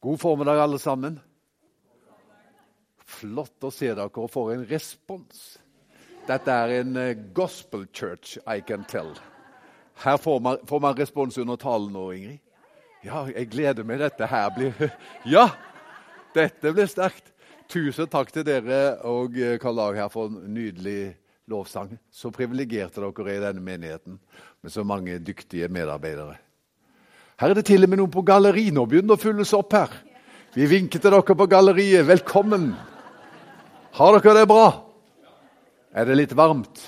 God formiddag, alle sammen. Flott å se dere og få en respons. Dette er en eh, gospel church, I can tell. Her får man, får man respons under talen nå, Ingrid. Ja, jeg gleder meg. Dette her blir Ja! Dette blir sterkt. Tusen takk til dere og eh, Karl Lag her for en nydelig lovsang. Så privilegerte dere er i denne menigheten med så mange dyktige medarbeidere. Her er det til og med noen på galleri. Nå begynner det å fylles opp her. Vi vinker til dere på galleriet. Velkommen. Har dere det bra? Er det litt varmt?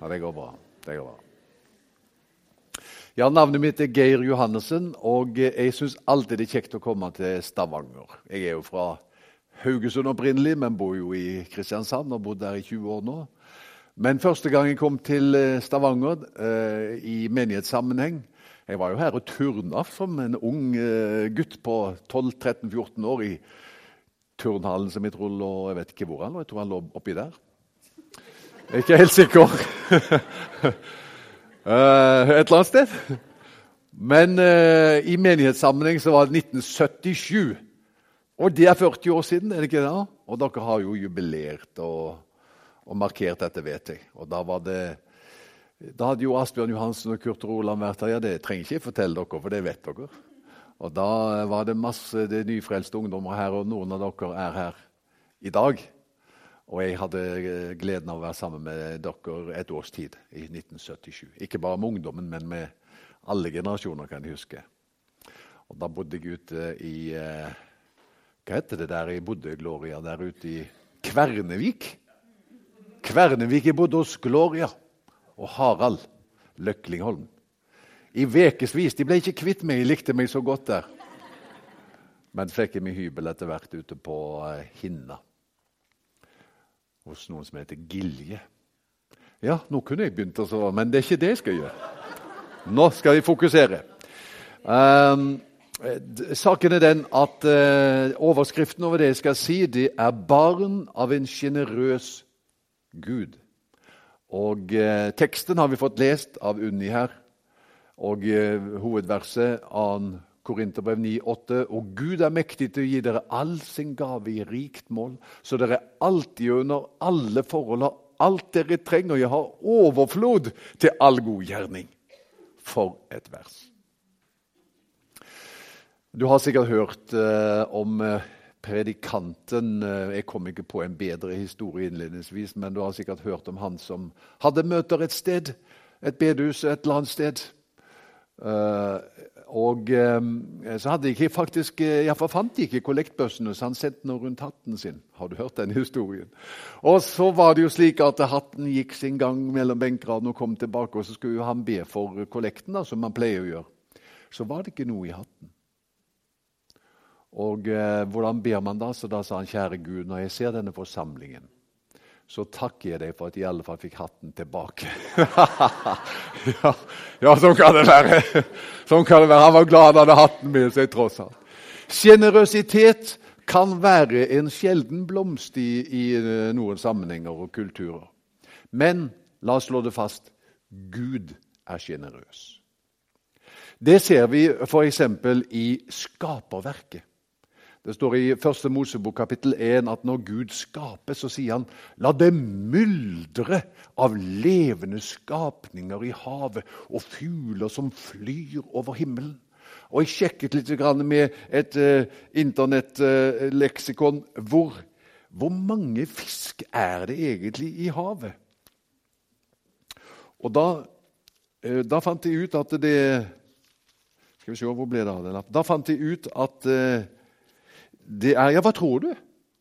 Ja, det går bra. Det går bra. Ja, Navnet mitt er Geir Johannessen, og jeg syns alltid det er kjekt å komme til Stavanger. Jeg er jo fra Haugesund opprinnelig, men bor jo i Kristiansand og har bodd der i 20 år nå. Men første gang jeg kom til Stavanger eh, i menighetssammenheng Jeg var jo her og turna som en ung eh, gutt på 12-13-14 år i turnhallen som jeg tror lå Jeg vet ikke hvor han lå, jeg tror han lå oppi der. Jeg er ikke helt sikker. Eh, et eller annet sted. Men uh, i menighetssammenheng så var det 1977. Og det er 40 år siden, er det ikke det? Og dere har jo jubilert og, og markert dette, vet jeg. Og da var det da hadde jo Asbjørn Johansen og Kurt Roland vært her. Ja, det trenger ikke jeg fortelle dere, for det vet dere. Og da var det masse det nyfrelste ungdommer her, og noen av dere er her i dag. Og jeg hadde gleden av å være sammen med dere et års tid, i 1977. Ikke bare med ungdommen, men med alle generasjoner, kan jeg huske. Og da bodde jeg ute i Hva heter det der jeg bodde, Gloria? Der ute i Kvernevik. Kvernevik. Jeg bodde hos Gloria og Harald Løklingholm. I ukevis. De ble ikke kvitt meg, de likte meg så godt der. Men fikk jeg meg hybel etter hvert ute på Hinna hos noen som heter Gilje. Ja, nå kunne jeg begynt, altså, men det er ikke det jeg skal gjøre. Nå skal vi fokusere. Um, saken er den at uh, overskriften over det jeg skal si, det er 'barn av en sjenerøs Gud'. Og eh, Teksten har vi fått lest av Unni her. Og eh, hovedverset 2. Korinterbrev 9,8.: Og Gud er mektig til å gi dere all sin gave i rikt mål, så dere alltid under alle forhold har alt dere trenger. Jeg har overflod til all god gjerning. For et vers. Du har sikkert hørt eh, om eh, predikanten Jeg kom ikke på en bedre historie innledningsvis, men du har sikkert hørt om han som hadde møter et sted, et bedehus et eller annet sted. Uh, og eh, så hadde jeg faktisk, Iallfall fant de ikke kollektbøssene, så han sendte noe rundt hatten sin. Har du hørt den historien? Og så var det jo slik at hatten gikk sin gang mellom benkradene og kom tilbake, og så skulle jo han be for kollekten, som han pleier å gjøre. Så var det ikke noe i hatten. Og eh, hvordan ber man da? Så da sa han, kjære Gud, når jeg ser denne forsamlingen, så takker jeg deg for at jeg i alle fall fikk hatten tilbake. ja, ja, sånn kan det være. Sånn kan det være. Han var glad han hadde hatten med seg, tross alt. Sjenerøsitet kan være en sjelden blomst i, i noen sammenhenger og kulturer. Men la oss slå det fast Gud er sjenerøs. Det ser vi f.eks. i skaperverket. Det står i 1. Mosebok kapittel 1 at når Gud skaper, så sier han La det myldre av levende skapninger i havet og fugler som flyr over himmelen. Og Jeg sjekket litt med et uh, internettleksikon. Uh, hvor, hvor mange fisk er det egentlig i havet? Og da, uh, da fant de ut at det Skal vi se, hvor ble det av det? Da fant de ut at det er Ja, hva tror du?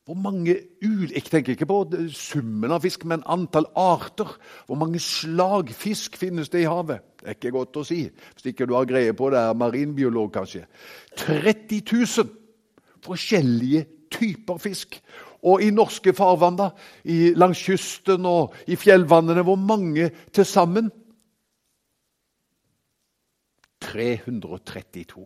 Hvor mange Jeg tenker ikke på summen av fisk, men antall arter. Hvor mange slag fisk finnes det i havet? Det er ikke godt å si. Hvis ikke du har greie på det, er marinbiolog kanskje. 30 000 forskjellige typer fisk. Og i norske farvann, da, i, langs kysten og i fjellvannene, hvor mange til sammen? 332.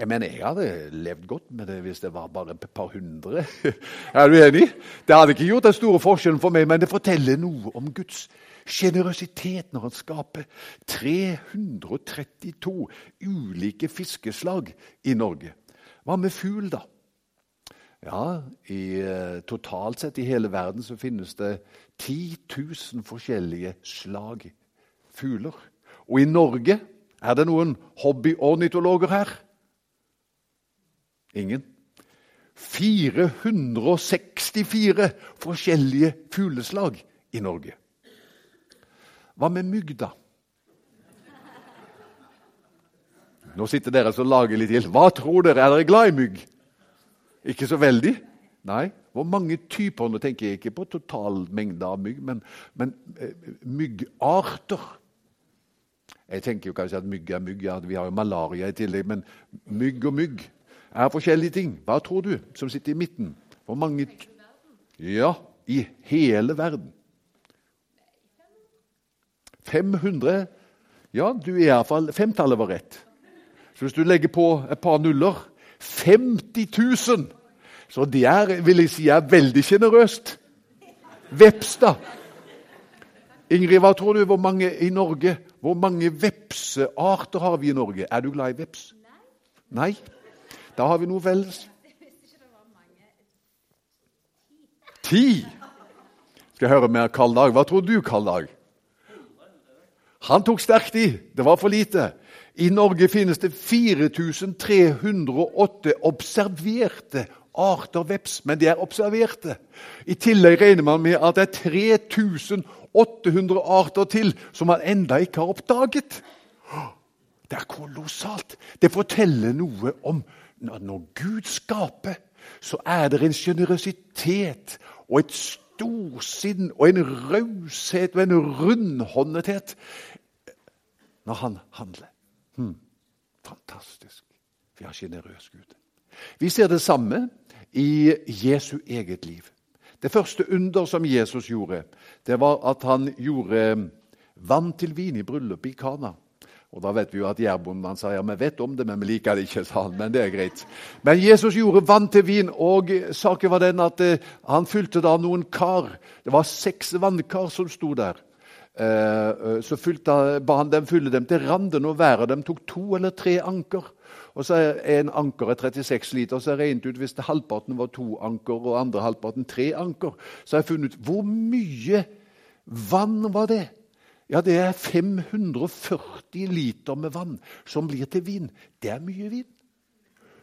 Jeg mener, jeg hadde levd godt med det hvis det var bare et par hundre. Er du enig? Det hadde ikke gjort den store forskjellen for meg, men det forteller noe om Guds sjenerøsitet når han skaper 332 ulike fiskeslag i Norge. Hva med fugl, da? Ja, i, eh, Totalt sett i hele verden så finnes det 10 000 forskjellige slag fugler. Og i Norge er det noen hobbyornitologer her? Ingen. 464 forskjellige fugleslag i Norge. Hva med mygg, da? Nå sitter dere og lager litt ild. Hva tror dere? Er dere glad i mygg? Ikke så veldig? Nei. Hvor mange typer? Nå tenker jeg ikke på totalmengde av mygg, men, men eh, myggarter. Jeg tenker jo kanskje at mygg er mygg, ja, vi har jo malaria i tillegg, men mygg og mygg er forskjellige ting. Hva tror du, som sitter i midten? Hvor mange Ja, i hele verden. 500? Ja, du er iallfall Femtallet var rett. Så hvis du legger på et par nuller 50 000! Så det er, vil jeg si, er veldig sjenerøst. Vepstad. Ingrid, hva tror du hvor mange i Norge? Hvor mange vepsearter har vi i Norge? Er du glad i veps? Nei? Da har vi noe felles. Ti! Skal jeg høre mer Karl Dag. Hva tror du, Karl Dag? Han tok sterkt i. Det var for lite. I Norge finnes det 4308 observerte arter veps, men de er observerte. I tillegg regner man med at det er 3800 arter til som man enda ikke har oppdaget. Det er kolossalt. Det forteller noe om når Gud skaper, så er det en sjenerøsitet og et storsinn og en raushet og en rundhåndethet når han handler. Hmm. Fantastisk. Vi har sjenerøs Gud. Vi ser det samme i Jesu eget liv. Det første under som Jesus gjorde, det var at han gjorde vann til vin i bryllupet i Kana. Og Da vet vi jo at jærbonden sa ja, vi vet om det, men vi liker det ikke. sa han, men det er greit. Men Jesus gjorde vann til vin, og saken var den at eh, han fylte da noen kar. Det var seks vannkar som sto der. Eh, eh, så fylte, ba han dem fylle dem til randen, og hver av dem tok to eller tre anker. Og så er En anker er 36 liter, så jeg regnet ut hvis det halvparten var to anker og andre halvparten tre anker. Så har jeg funnet ut hvor mye vann var det. Ja, det er 540 liter med vann som blir til vin. Det er mye vin.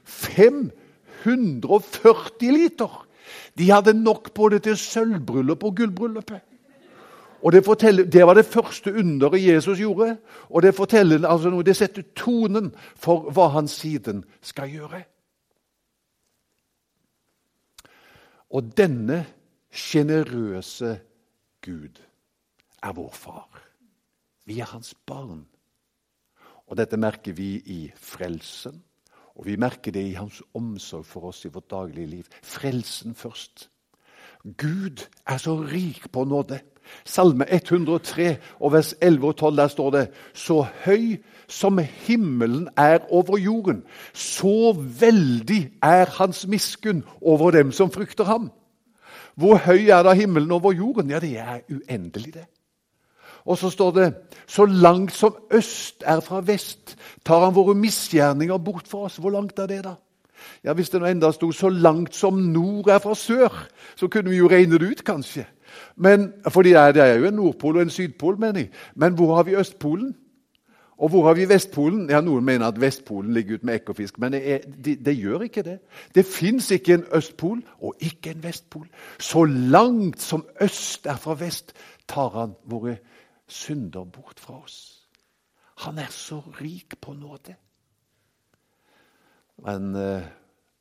540 liter! De hadde nok både til sølvbryllupet og gullbryllupet. Og det, det, var det første underet Jesus gjorde. Og det forteller altså det setter tonen for hva han siden skal gjøre. Og denne sjenerøse Gud er vår far. Vi er hans barn. Og dette merker vi i frelsen, og vi merker det i hans omsorg for oss i vårt daglige liv. Frelsen først. Gud er så rik på nåde. Salme 103 og vers 11 og 12, der står det Så høy som himmelen er over jorden, så veldig er hans miskunn over dem som frykter ham. Hvor høy er da himmelen over jorden? Ja, det er uendelig, det. Og så står det Så langt som øst er fra vest, tar han våre misgjerninger bort fra oss. Hvor langt er det, da? Ja, Hvis det nå enda sto 'så langt som nord er fra sør', så kunne vi jo regne det ut, kanskje. Men, fordi det er jo en nordpol og en sydpol, mener jeg. Men hvor har vi Østpolen? Og hvor har vi Vestpolen? Ja, Noen mener at Vestpolen ligger ut med Ekofisk, men det, er, det, det gjør ikke det. Det fins ikke en Østpol og ikke en Vestpol. Så langt som øst er fra vest, tar han våre synder bort fra oss. Han er så rik på nåde. En uh,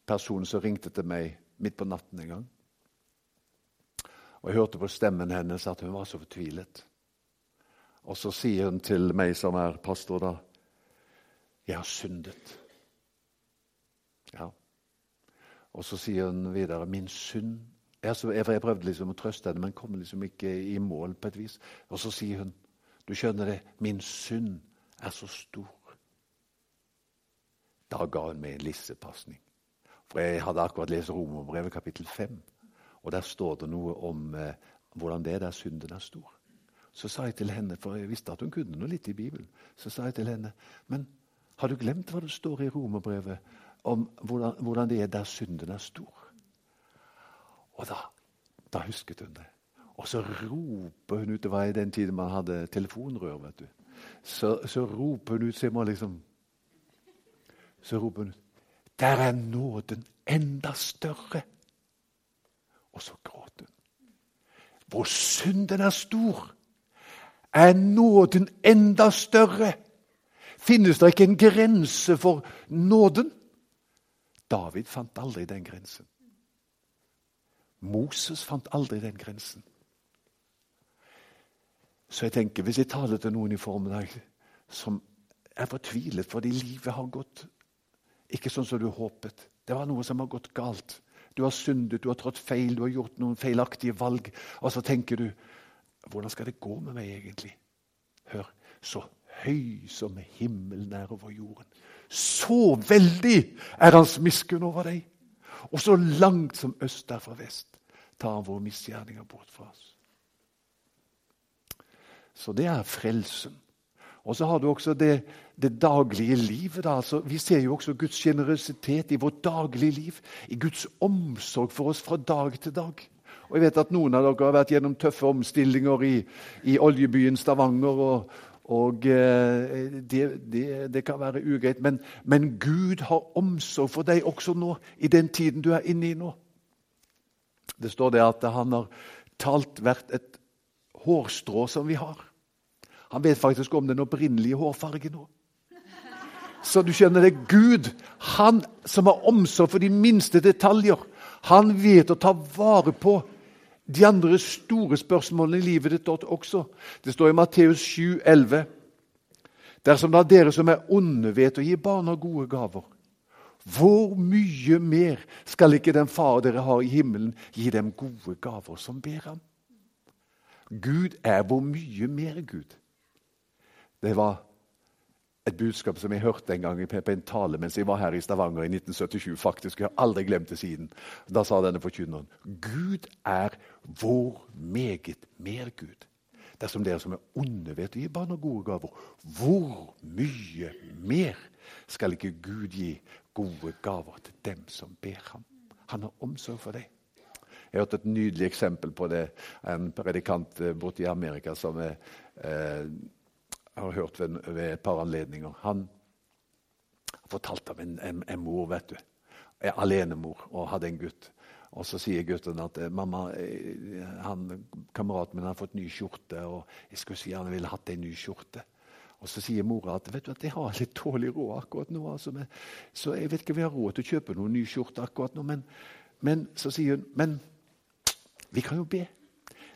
person som ringte til meg midt på natten en gang. Og Jeg hørte på stemmen hennes at hun var så fortvilet. Og så sier hun til meg som er pastor, da 'Jeg har syndet'. Ja. Og så sier hun videre 'Min synd' jeg, jeg prøvde liksom å trøste henne, men kom liksom ikke i mål på et vis. Og så sier hun 'Du skjønner det, min synd er så stor'. Da ga hun meg en lissepasning. For jeg hadde akkurat lest Romerbrevet kapittel 5. Og der står det noe om eh, hvordan det er der synden er stor. Så sa jeg til henne, for jeg visste at hun kunne noe litt i Bibelen, så sa jeg til henne Men har du glemt hva det står i Romerbrevet om hvordan, hvordan det er der synden er stor. Og da, da husket hun det. Og så roper hun ut Det var i den tiden man hadde telefonrør. vet du. Så, så roper hun ut så må liksom Så roper hun ut Der er nåden enda større. Og så gråter hun. Hvor synden er stor, er nåden enda større. Finnes det ikke en grense for nåden? David fant aldri den grensen. Moses fant aldri den grensen. Så jeg tenker, hvis jeg taler til noen i formiddag som er fortvilet fordi livet har gått ikke sånn som du håpet Det var noe som har gått galt. Du har syndet, du har trådt feil, du har gjort noen feilaktige valg. Og så tenker du Hvordan skal det gå med meg egentlig? Hør, så høy som himmelen er over jorden. Så veldig er hans miskunn over deg. Og så langt som øst er fra vest, tar han våre misgjerninger bort fra oss. Så det er frelsen. Og så har du også det, det daglige livet. Da. Altså, vi ser jo også Guds sjenerøsitet i vårt daglige liv. I Guds omsorg for oss fra dag til dag. Og jeg vet at Noen av dere har vært gjennom tøffe omstillinger i, i oljebyen Stavanger. og, og eh, det, det, det, kan være ugreit, men, men, Gud har omsorg for deg også nå, i den tiden du er inne i nå. Det står det at han har talt hvert et hårstrå som vi har. Han vet faktisk om den opprinnelige hårfargen nå. Så du skjønner det, Gud, han som har omsorg for de minste detaljer, han vet å ta vare på de andre store spørsmålene i livet ditt også. Det står i Matteus 7, 11. Dersom da dere som er onde, vet å gi barna gode gaver, hvor mye mer skal ikke den far dere har i himmelen, gi dem gode gaver som ber ham? Gud er hvor mye mer Gud. Det var et budskap som jeg hørte en gang på en tale mens jeg var her i Stavanger i 1977. faktisk. Jeg har aldri glemt det siden. Da sa denne forkynneren Gud er vår meget mer Gud. Dersom dere som er onde, vet gi og gode gaver, hvor mye mer skal ikke Gud gi gode gaver til dem som ber ham? Han har omsorg for deg. Jeg hørte et nydelig eksempel på det. En predikant eh, borte i Amerika som er, eh, har hørt ved, ved, et par anledninger. Han fortalte om en, en, en mor, vet du. En alenemor og hadde en gutt. Og Så sier gutten at eh, mamma, eh, han, kameraten min har fått ny skjorte. og jeg skulle si han ville hatt en ny skjorte. Og Så sier mora at vet du at jeg har litt dårlig råd akkurat nå. Altså, men, så jeg vet ikke om vi har råd til å kjøpe noen ny skjorte akkurat nå. Men, men så sier hun men vi kan jo be.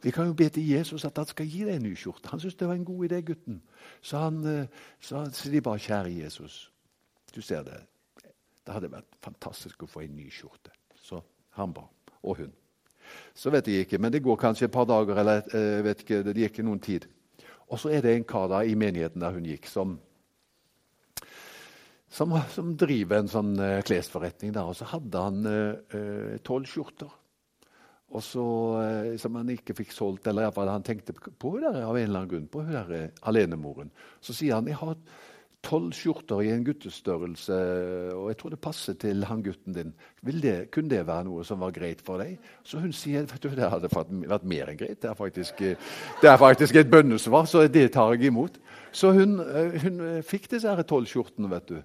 Vi kan jo be til Jesus at han skal gi deg en ny skjorte. Han syntes det var en god idé, gutten. Så, han, eh, så, de bare, kjære Jesus, du ser det. Det hadde vært fantastisk å få en ny skjorte. Så han ba. Og hun. Så vet jeg ikke, men det går kanskje et par dager, eller jeg eh, vet ikke, det gikk noen tid. Og så er det en kar da i menigheten der hun gikk, som, som, som driver en sånn uh, klesforretning. der, Og så hadde han tolv uh, skjorter. Og så, eh, Som han ikke fikk solgt, eller iallfall han tenkte på det av en eller annen grunn, på hun der eh, alenemoren. Så sier han jeg har tolv skjorter i en guttestørrelse, og jeg tror det passer til han gutten din. Det, kunne det være noe som var greit for deg? Så hun sier vet du, det hadde vært mer enn greit. Det er faktisk, eh, det er faktisk et bønnesvar, så det tar jeg imot. Så hun, hun fikk disse tolv skjortene, vet du.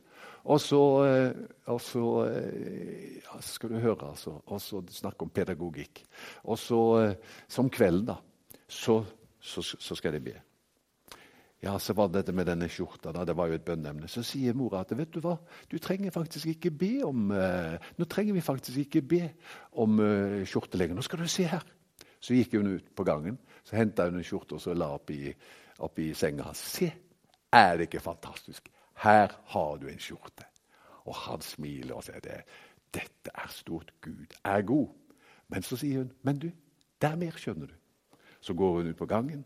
Og så, eh, og så eh, ja, skal du høre, altså. Og så snakke om pedagogikk. Og så, eh, som kvelden, da, så, så, så, skal de be. Ja, så var det dette med denne skjorta. da, Det var jo et bønneemne. Så sier mora at vet du hva, du trenger faktisk ikke be om uh, Nå trenger vi faktisk ikke be om uh, skjorte lenger. Nå skal du se her. Så gikk hun ut på gangen, så henta hun en skjorte og så la oppi, oppi senga. Se, er det ikke fantastisk? Her har du en skjorte. Og han smiler og sier det. Dette er stort. Gud er god. Men så sier hun, men du, det er mer, skjønner du. Så går hun ut på gangen,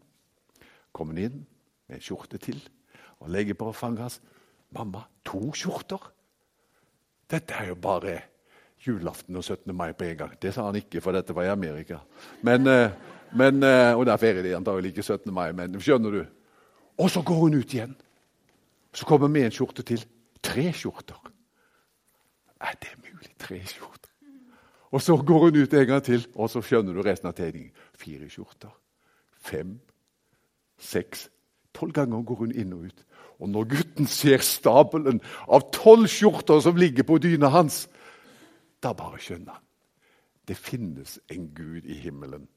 kommer inn med en skjorte til og legger på fanget hans. Mamma, to skjorter? Dette er jo bare julaften og 17. mai på en gang. Det sa han ikke, for dette var i Amerika. Men, eh, men, eh, og der feirer de antagelig ikke 17. mai, men skjønner du? Og så går hun ut igjen. Så kommer vi en skjorte til. Tre skjorter. Er det mulig? Tre skjorter? Og så går hun ut en gang til, og så skjønner du resten av tegningen. Fire skjorter. Fem. Seks. Tolv ganger går hun inn og ut. Og når gutten ser stabelen av tolv skjorter som ligger på dyna hans, da bare skjønner han. Det finnes en Gud i himmelen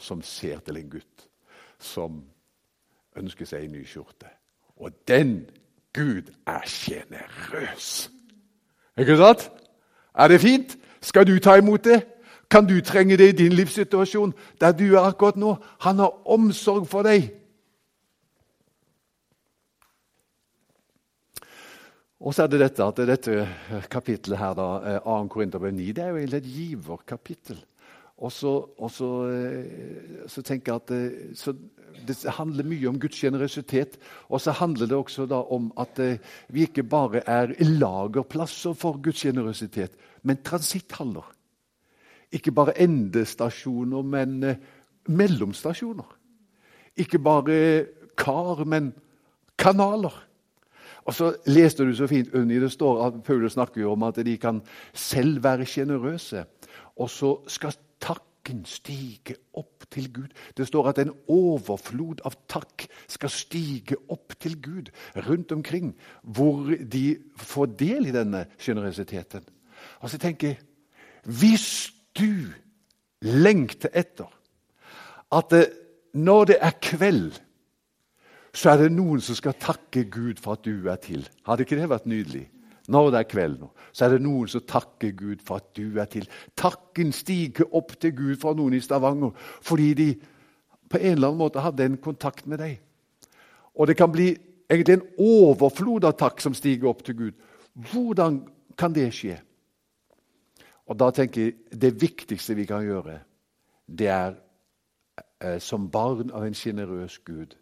som ser til en gutt som ønsker seg en ny skjorte. Og den Gud er sjenerøs. Ikke sant? Er det fint? Skal du ta imot det? Kan du trenge det i din livssituasjon, der du er akkurat nå? Han har omsorg for deg. Og så er det dette at dette kapittelet her, da, 2. Eh, Korinterbrev 9, det er jo egentlig et giverkapittel. Og så, og så, eh, så, tenker jeg at eh, det, handler mye om Guds generøsitet. Og så handler det også om at vi ikke bare er lagerplasser for Guds generøsitet, men transitthaller. Ikke bare endestasjoner, men mellomstasjoner. Ikke bare kar, men kanaler. Og så leste du så fint Unni, det står at Paulus snakker jo om at de kan selv være sjenerøse. Og så skal takken stige opp til Gud. Det står at en overflod av takk skal stige opp til Gud rundt omkring, hvor de får del i denne sjenerøsiteten. Og så tenker jeg Hvis du lengter etter at når det er kveld så er det noen som skal takke Gud for at du er til. Hadde ikke det vært nydelig? Når det er kveld nå, så er det noen som takker Gud for at du er til. Takken stiger opp til Gud fra noen i Stavanger fordi de på en eller annen måte hadde en kontakt med deg. Og det kan bli egentlig en overflod av takk som stiger opp til Gud. Hvordan kan det skje? Og da tenker jeg Det viktigste vi kan gjøre, det er eh, som barn av en sjenerøs Gud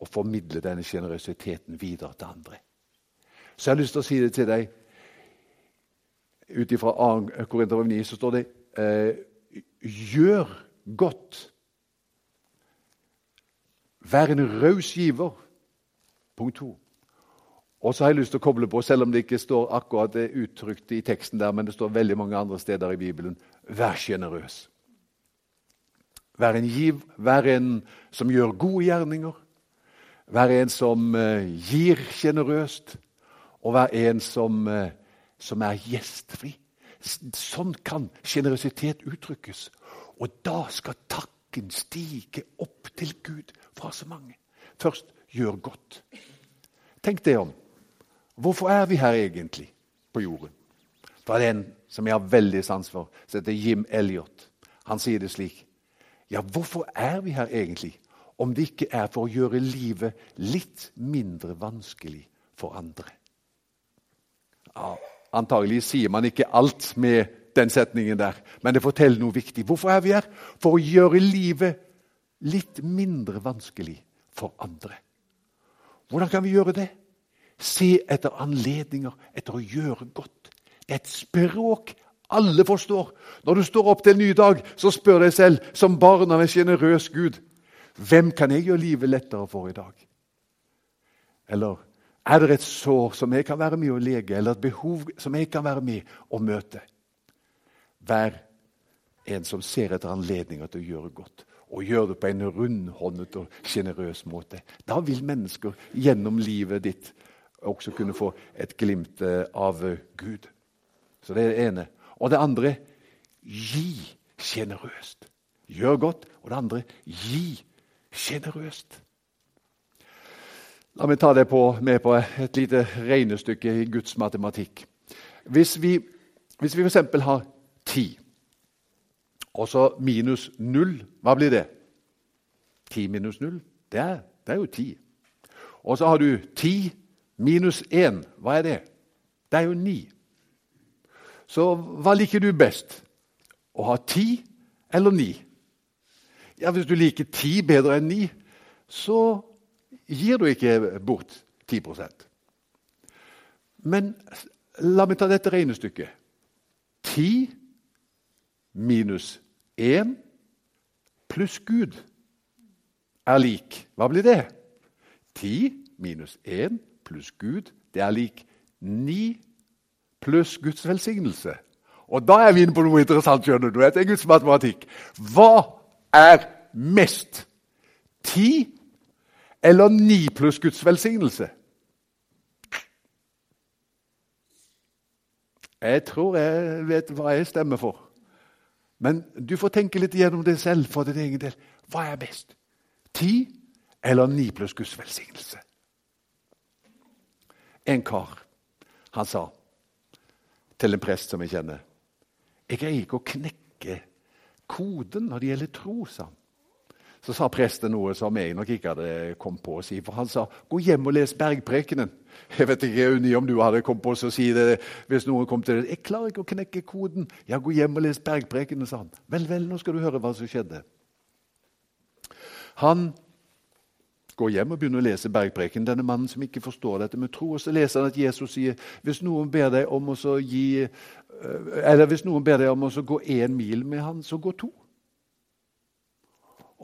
å formidle denne sjenerøsiteten videre til andre. Så jeg har lyst til å si det til deg. Ut ifra 2. Korinter 9 så står det eh, Gjør godt. Vær en raus giver. Punkt to. Og så har jeg lyst til å koble på, selv om det ikke står akkurat det uttrykt i teksten der, men det står veldig mange andre steder i Bibelen vær sjenerøs. Vær en giv, vær en som gjør gode gjerninger. Vær en som eh, gir sjenerøst, og være en som, eh, som er gjestfri. Sånn kan sjenerøsitet uttrykkes. Og da skal takken stige opp til Gud fra så mange. Først gjør godt. Tenk det om. Hvorfor er vi her egentlig på jorden? Er en som jeg har veldig sans for, som heter Jim Elliot. Han sier det slik. Ja, hvorfor er vi her egentlig? om det ikke er for å gjøre livet litt mindre vanskelig for andre. Ja, antagelig sier man ikke alt med den setningen der, men det forteller noe viktig. Hvorfor er vi her? For å gjøre livet litt mindre vanskelig for andre. Hvordan kan vi gjøre det? Se etter anledninger etter å gjøre godt. Det er et språk alle forstår. Når du står opp til en ny dag, så spør deg selv, som barn av en sjenerøs Gud, hvem kan jeg gjøre livet lettere for i dag? Eller er det et sår som jeg kan være med å lege, eller et behov som jeg kan være med å møte? Vær en som ser etter anledninger til å gjøre godt, og gjør det på en rundhåndet og sjenerøs måte. Da vil mennesker gjennom livet ditt også kunne få et glimt eh, av Gud. Så det er det ene. Og det andre gi sjenerøst. Gjør godt. Og det andre gi sjenerøst. La meg ta deg med på et lite regnestykke i Guds matematikk. Hvis vi, hvis vi f.eks. har ti, og så minus null, hva blir det? Ti minus null, det er, det er jo ti. Og så har du ti minus én. Hva er det? Det er jo ni. Så hva liker du best? Å ha ti eller ni? Ja, Hvis du liker ti bedre enn ni, så gir du ikke bort 10% Men la meg ta dette regnestykket. 10 minus 1 pluss Gud er lik Hva blir det? 10 minus 1 pluss Gud det er lik 9 pluss Guds velsignelse. Og da er vi inne på noe interessant. skjønner du. Det er Guds matematikk. Hva er mest? Ti eller ni pluss Guds velsignelse? Jeg tror jeg vet hva jeg stemmer for. Men du får tenke litt gjennom det selv for din egen del. Hva er best? Ti eller ni pluss Guds velsignelse? En kar, han sa til en prest som jeg kjenner Jeg greier ikke å knekke koden når det gjelder tro, sa han. Så sa presten noe som jeg nok ikke hadde kommet på å si. For han sa 'gå hjem og les Bergprekenen'. Jeg vet ikke Unni, om du hadde kommet på å si det hvis noen kom til det. 'Jeg klarer ikke å knekke koden.' 'Ja, gå hjem og les Bergprekenen', sa han. Vel, vel, nå skal du høre hva som skjedde. Han går hjem og begynner å lese Bergpreken. Denne mannen som ikke forstår dette med tro. Og så leser han at Jesus sier hvis noen ber deg om å gi eh, eller hvis noen ber deg om å gå én mil med han, så gå to.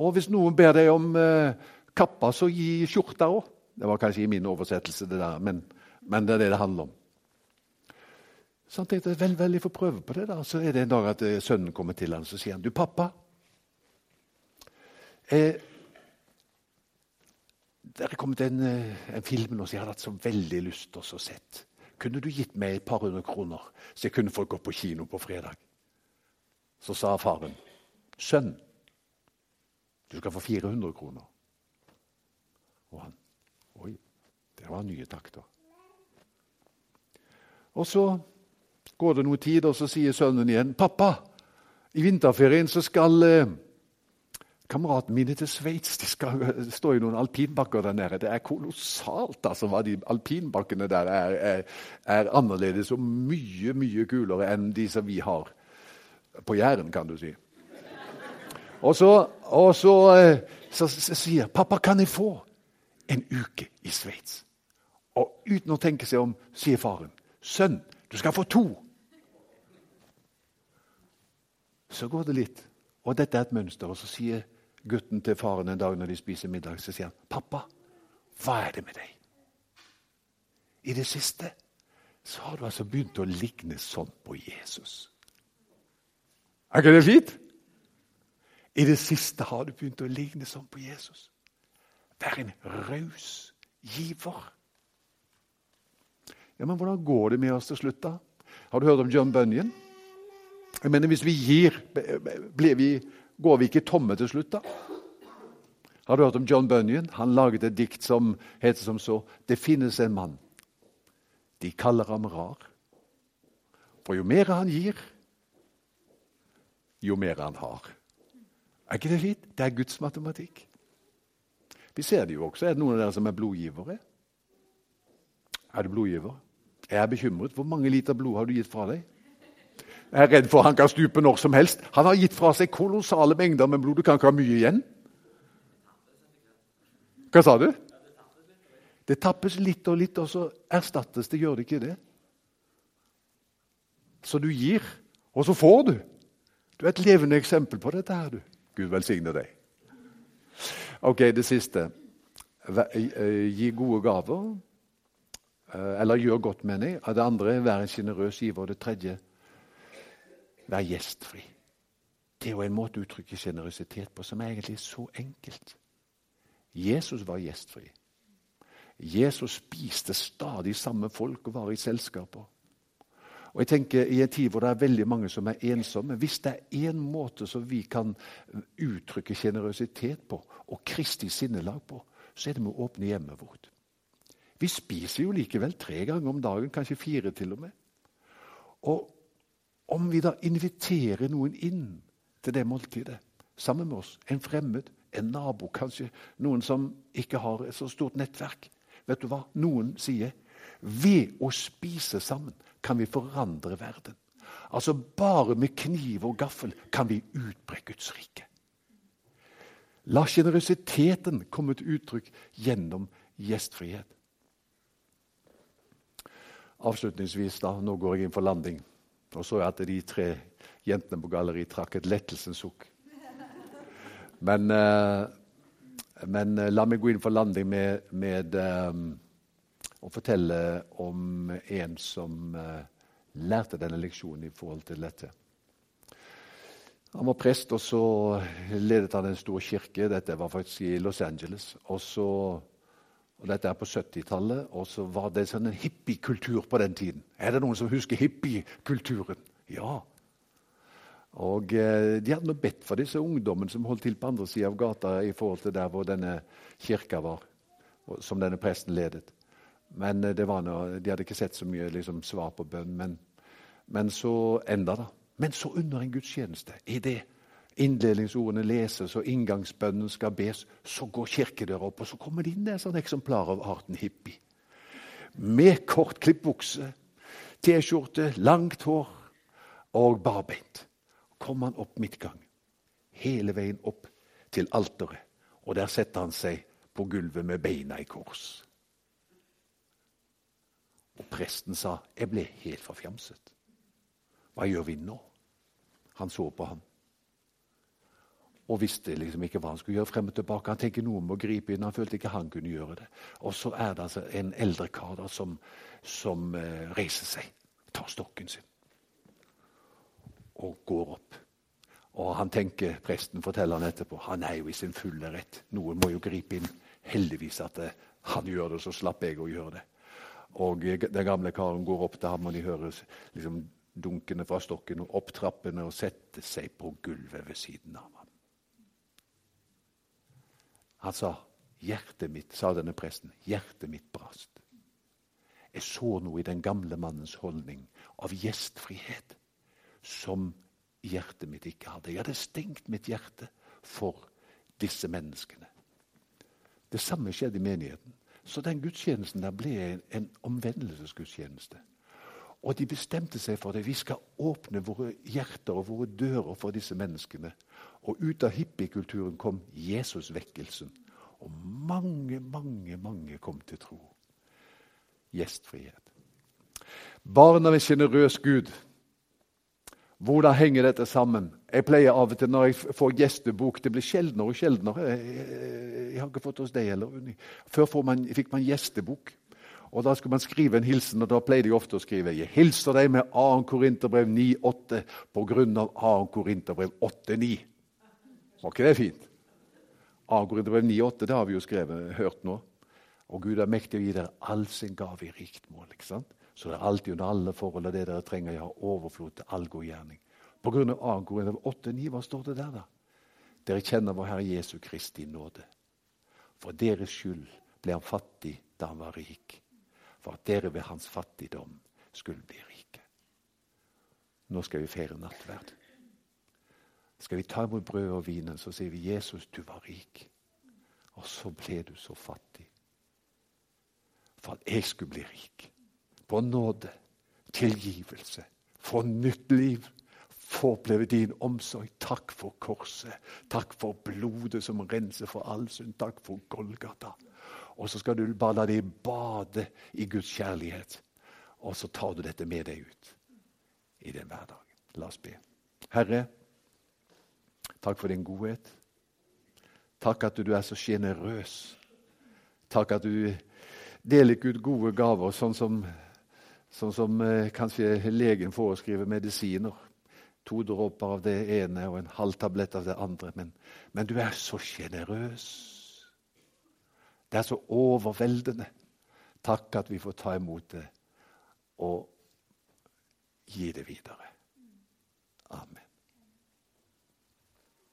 Og hvis noen ber deg om eh, kappa, så gi skjorta òg. Det var kanskje i min oversettelse, det der, men, men, det er det det handler om. Så han tenkte vel, vel, jeg får prøve på det. da. Så er det en dag at eh, sønnen kommer til ham og sier han, du pappa, eh, det er kommet en, eh, en film nå som jeg hadde hatt så veldig lyst til å sett. Kunne du gitt meg et par hundre kroner, så jeg kunne få gå på kino på fredag? Så sa faren, sønn, du skal få 400 kroner. Og han Oi, det var nye takter. Og så går det noe tid, og så sier sønnen igjen, 'Pappa, i vinterferien så skal eh, kameratene mine til Sveits de skal stå i noen alpinbakker der nede. Det er kolossalt altså, hva de alpinbakkene der er, er, er, annerledes og mye, mye kulere enn de som vi har på Jæren, kan du si. Og så, og så, eh, så, så sier pappa, kan jeg få en uke i Sveits? Og uten å tenke seg om sier faren, sønn, du skal få to. Så går det litt, og dette er et mønster. Og så sier gutten til faren en dag når de spiser middag, så sier han, 'Pappa, hva er det med deg?' I det siste så har du altså begynt å ligne sånn på Jesus. Er ikke det fint? I det siste har du begynt å ligne sånn på Jesus. Vær en raus giver. Ja, Men hvordan går det med oss til slutt, da? Har du hørt om John Bunyan? Jeg mener, Hvis vi gir, vi, går vi ikke tomme til slutt, da? Har du hørt om John Bunyan? Han laget et dikt som heter som så Det finnes en mann. De kaller ham rar. For jo mer han gir, jo mer han har. Er ikke det fint? Det er Guds matematikk. Vi ser det jo også. Er det noen av dere som er blodgivere? Er du blodgiver? Jeg er bekymret. Hvor mange liter blod har du gitt fra deg? Jeg er redd for han kan stupe når som helst. Han har gitt fra seg kolossale mengder med blod. Du kan ikke ha mye igjen. Hva sa du? Det tappes litt og litt, og så erstattes det. Gjør det ikke det? Så du gir, og så får du. Du er et levende eksempel på dette. her, du. Gud velsigne deg. Ok, det siste. Eh, gi gode gaver. Eh, eller gjør godt, mener jeg. Det andre vær en sjenerøs giver. Det tredje vær gjestfri. Det er jo en måte å uttrykke sjenerøsitet på som er egentlig så enkelt. Jesus var gjestfri. Jesus spiste stadig samme folk og var i selskaper. Og jeg tenker I en tid hvor det er veldig mange som er ensomme Hvis det er én måte som vi kan uttrykke sjenerøsitet på, og Kristi sinnelag på, så er det med å åpne hjemmet vårt. Vi spiser jo likevel tre ganger om dagen, kanskje fire til og med. Og om vi da inviterer noen inn til det måltidet sammen med oss, en fremmed, en nabo, kanskje noen som ikke har et så stort nettverk Vet du hva noen sier? Ved å spise sammen kan vi forandre verden. Altså Bare med kniv og gaffel kan vi utbre Guds rike. La sjenerøsiteten komme til uttrykk gjennom gjestfrihet. Avslutningsvis, da, nå går jeg inn for landing. Og så at de tre jentene på galleriet trakk et lettelsens sukk. Men, eh, men, eh, la meg gå inn for landing med, med um, og fortelle om en som uh, lærte denne leksjonen i forhold til dette. Han var prest, og så ledet han en stor kirke. Dette var faktisk i Los Angeles. Og, så, og Dette er på 70-tallet, og så var det sånn en hippiekultur på den tiden. Er det noen som husker hippiekulturen? Ja. Og eh, De hadde bedt for disse ungdommene som holdt til på andre sida av gata i forhold til der hvor denne kirka var, som denne presten ledet. Men eh, noe, De hadde ikke sett så mye liksom, svar på bønn. Men, men så enda da. Men så under en gudstjeneste, i det innledningsordene leses og inngangsbønnen skal bes, så går kirkedøra opp, og så kommer det inn et sånt eksemplar av arten hippie. Med kort klippbukse, T-skjorte, langt hår og barbeint. Kommer han opp midtgang, hele veien opp til alteret, og der setter han seg på gulvet med beina i kors. Og presten sa, 'Jeg ble helt forfjamset'. Hva gjør vi nå? Han så på ham og visste liksom ikke hva han skulle gjøre frem og tilbake. Han tenkte noe om å gripe inn. Han følte ikke han kunne gjøre det. Og så er det altså en eldre kar da, som, som uh, reiser seg, tar stokken sin og går opp. Og han tenker, Presten forteller han etterpå han er jo i sin fulle rett. Noen må jo gripe inn. Heldigvis at uh, han gjør det, så slapp jeg å gjøre det. Og Den gamle karen går opp til ham, og de hører liksom dunkene fra stokken og opp trappene og setter seg på gulvet ved siden av ham. Han sa, 'Hjertet mitt', sa denne presten, 'hjertet mitt brast'. Jeg så noe i den gamle mannens holdning av gjestfrihet som hjertet mitt ikke hadde. Jeg hadde stengt mitt hjerte for disse menneskene. Det samme skjedde i menigheten. Så den gudstjenesten der ble en omvendelsesgudstjeneste. Og de bestemte seg for det. Vi skal åpne våre hjerter og våre dører for disse menneskene. Og ut av hippiekulturen kom Jesusvekkelsen. Og mange, mange, mange kom til tro. Gjestfrihet. Barn av en sjenerøs Gud. Hvordan henger dette sammen? Jeg pleier av og til når jeg får gjestebok Det blir sjeldnere og sjeldnere. Jeg, jeg, har ikke fått hos deg heller. Før man, fikk man gjestebok. Og Da skulle man skrive en hilsen, og da pleide jeg ofte å skrive Jeg hilser deg med 2. Korinterbrev 9,8 på grunn av 2. Korinterbrev 8,9. Var ikke det fint? 2. Korinterbrev 9,8 det har vi jo skrevet, hørt nå. Og Gud er mektig å gi dere all sin gave i rikt mål. ikke sant? Så det er alltid under alle forhold av det dere trenger. Jeg har overflod til all god gjerning. På grunn av 2. Korinterbrev 8,9, hva står det der, da? Dere kjenner vår Herre Jesu Kristi nåde. For deres skyld ble han fattig da han var rik for at dere ved hans fattigdom skulle bli rike. Nå skal vi feire nattverd. Skal vi ta imot brødet og vinen, så sier vi 'Jesus, du var rik', og så ble du så fattig. For at jeg skulle bli rik. På nåde, tilgivelse, få nytt liv. Få oppleve din omsorg. Takk for korset. Takk for blodet som renser for all synd. Takk for Golgata. Og så skal du bare la deg bade i Guds kjærlighet. Og så tar du dette med deg ut i den hverdagen. La oss be. Herre, takk for din godhet. Takk at du er så sjenerøs. Takk at du deler ikke ut gode gaver, sånn som, sånn som eh, kanskje legen foreskriver medisiner. To dråper av det ene og en halv tablett av det andre. Men, men du er så sjenerøs. Det er så overveldende. Takk at vi får ta imot det og gi det videre.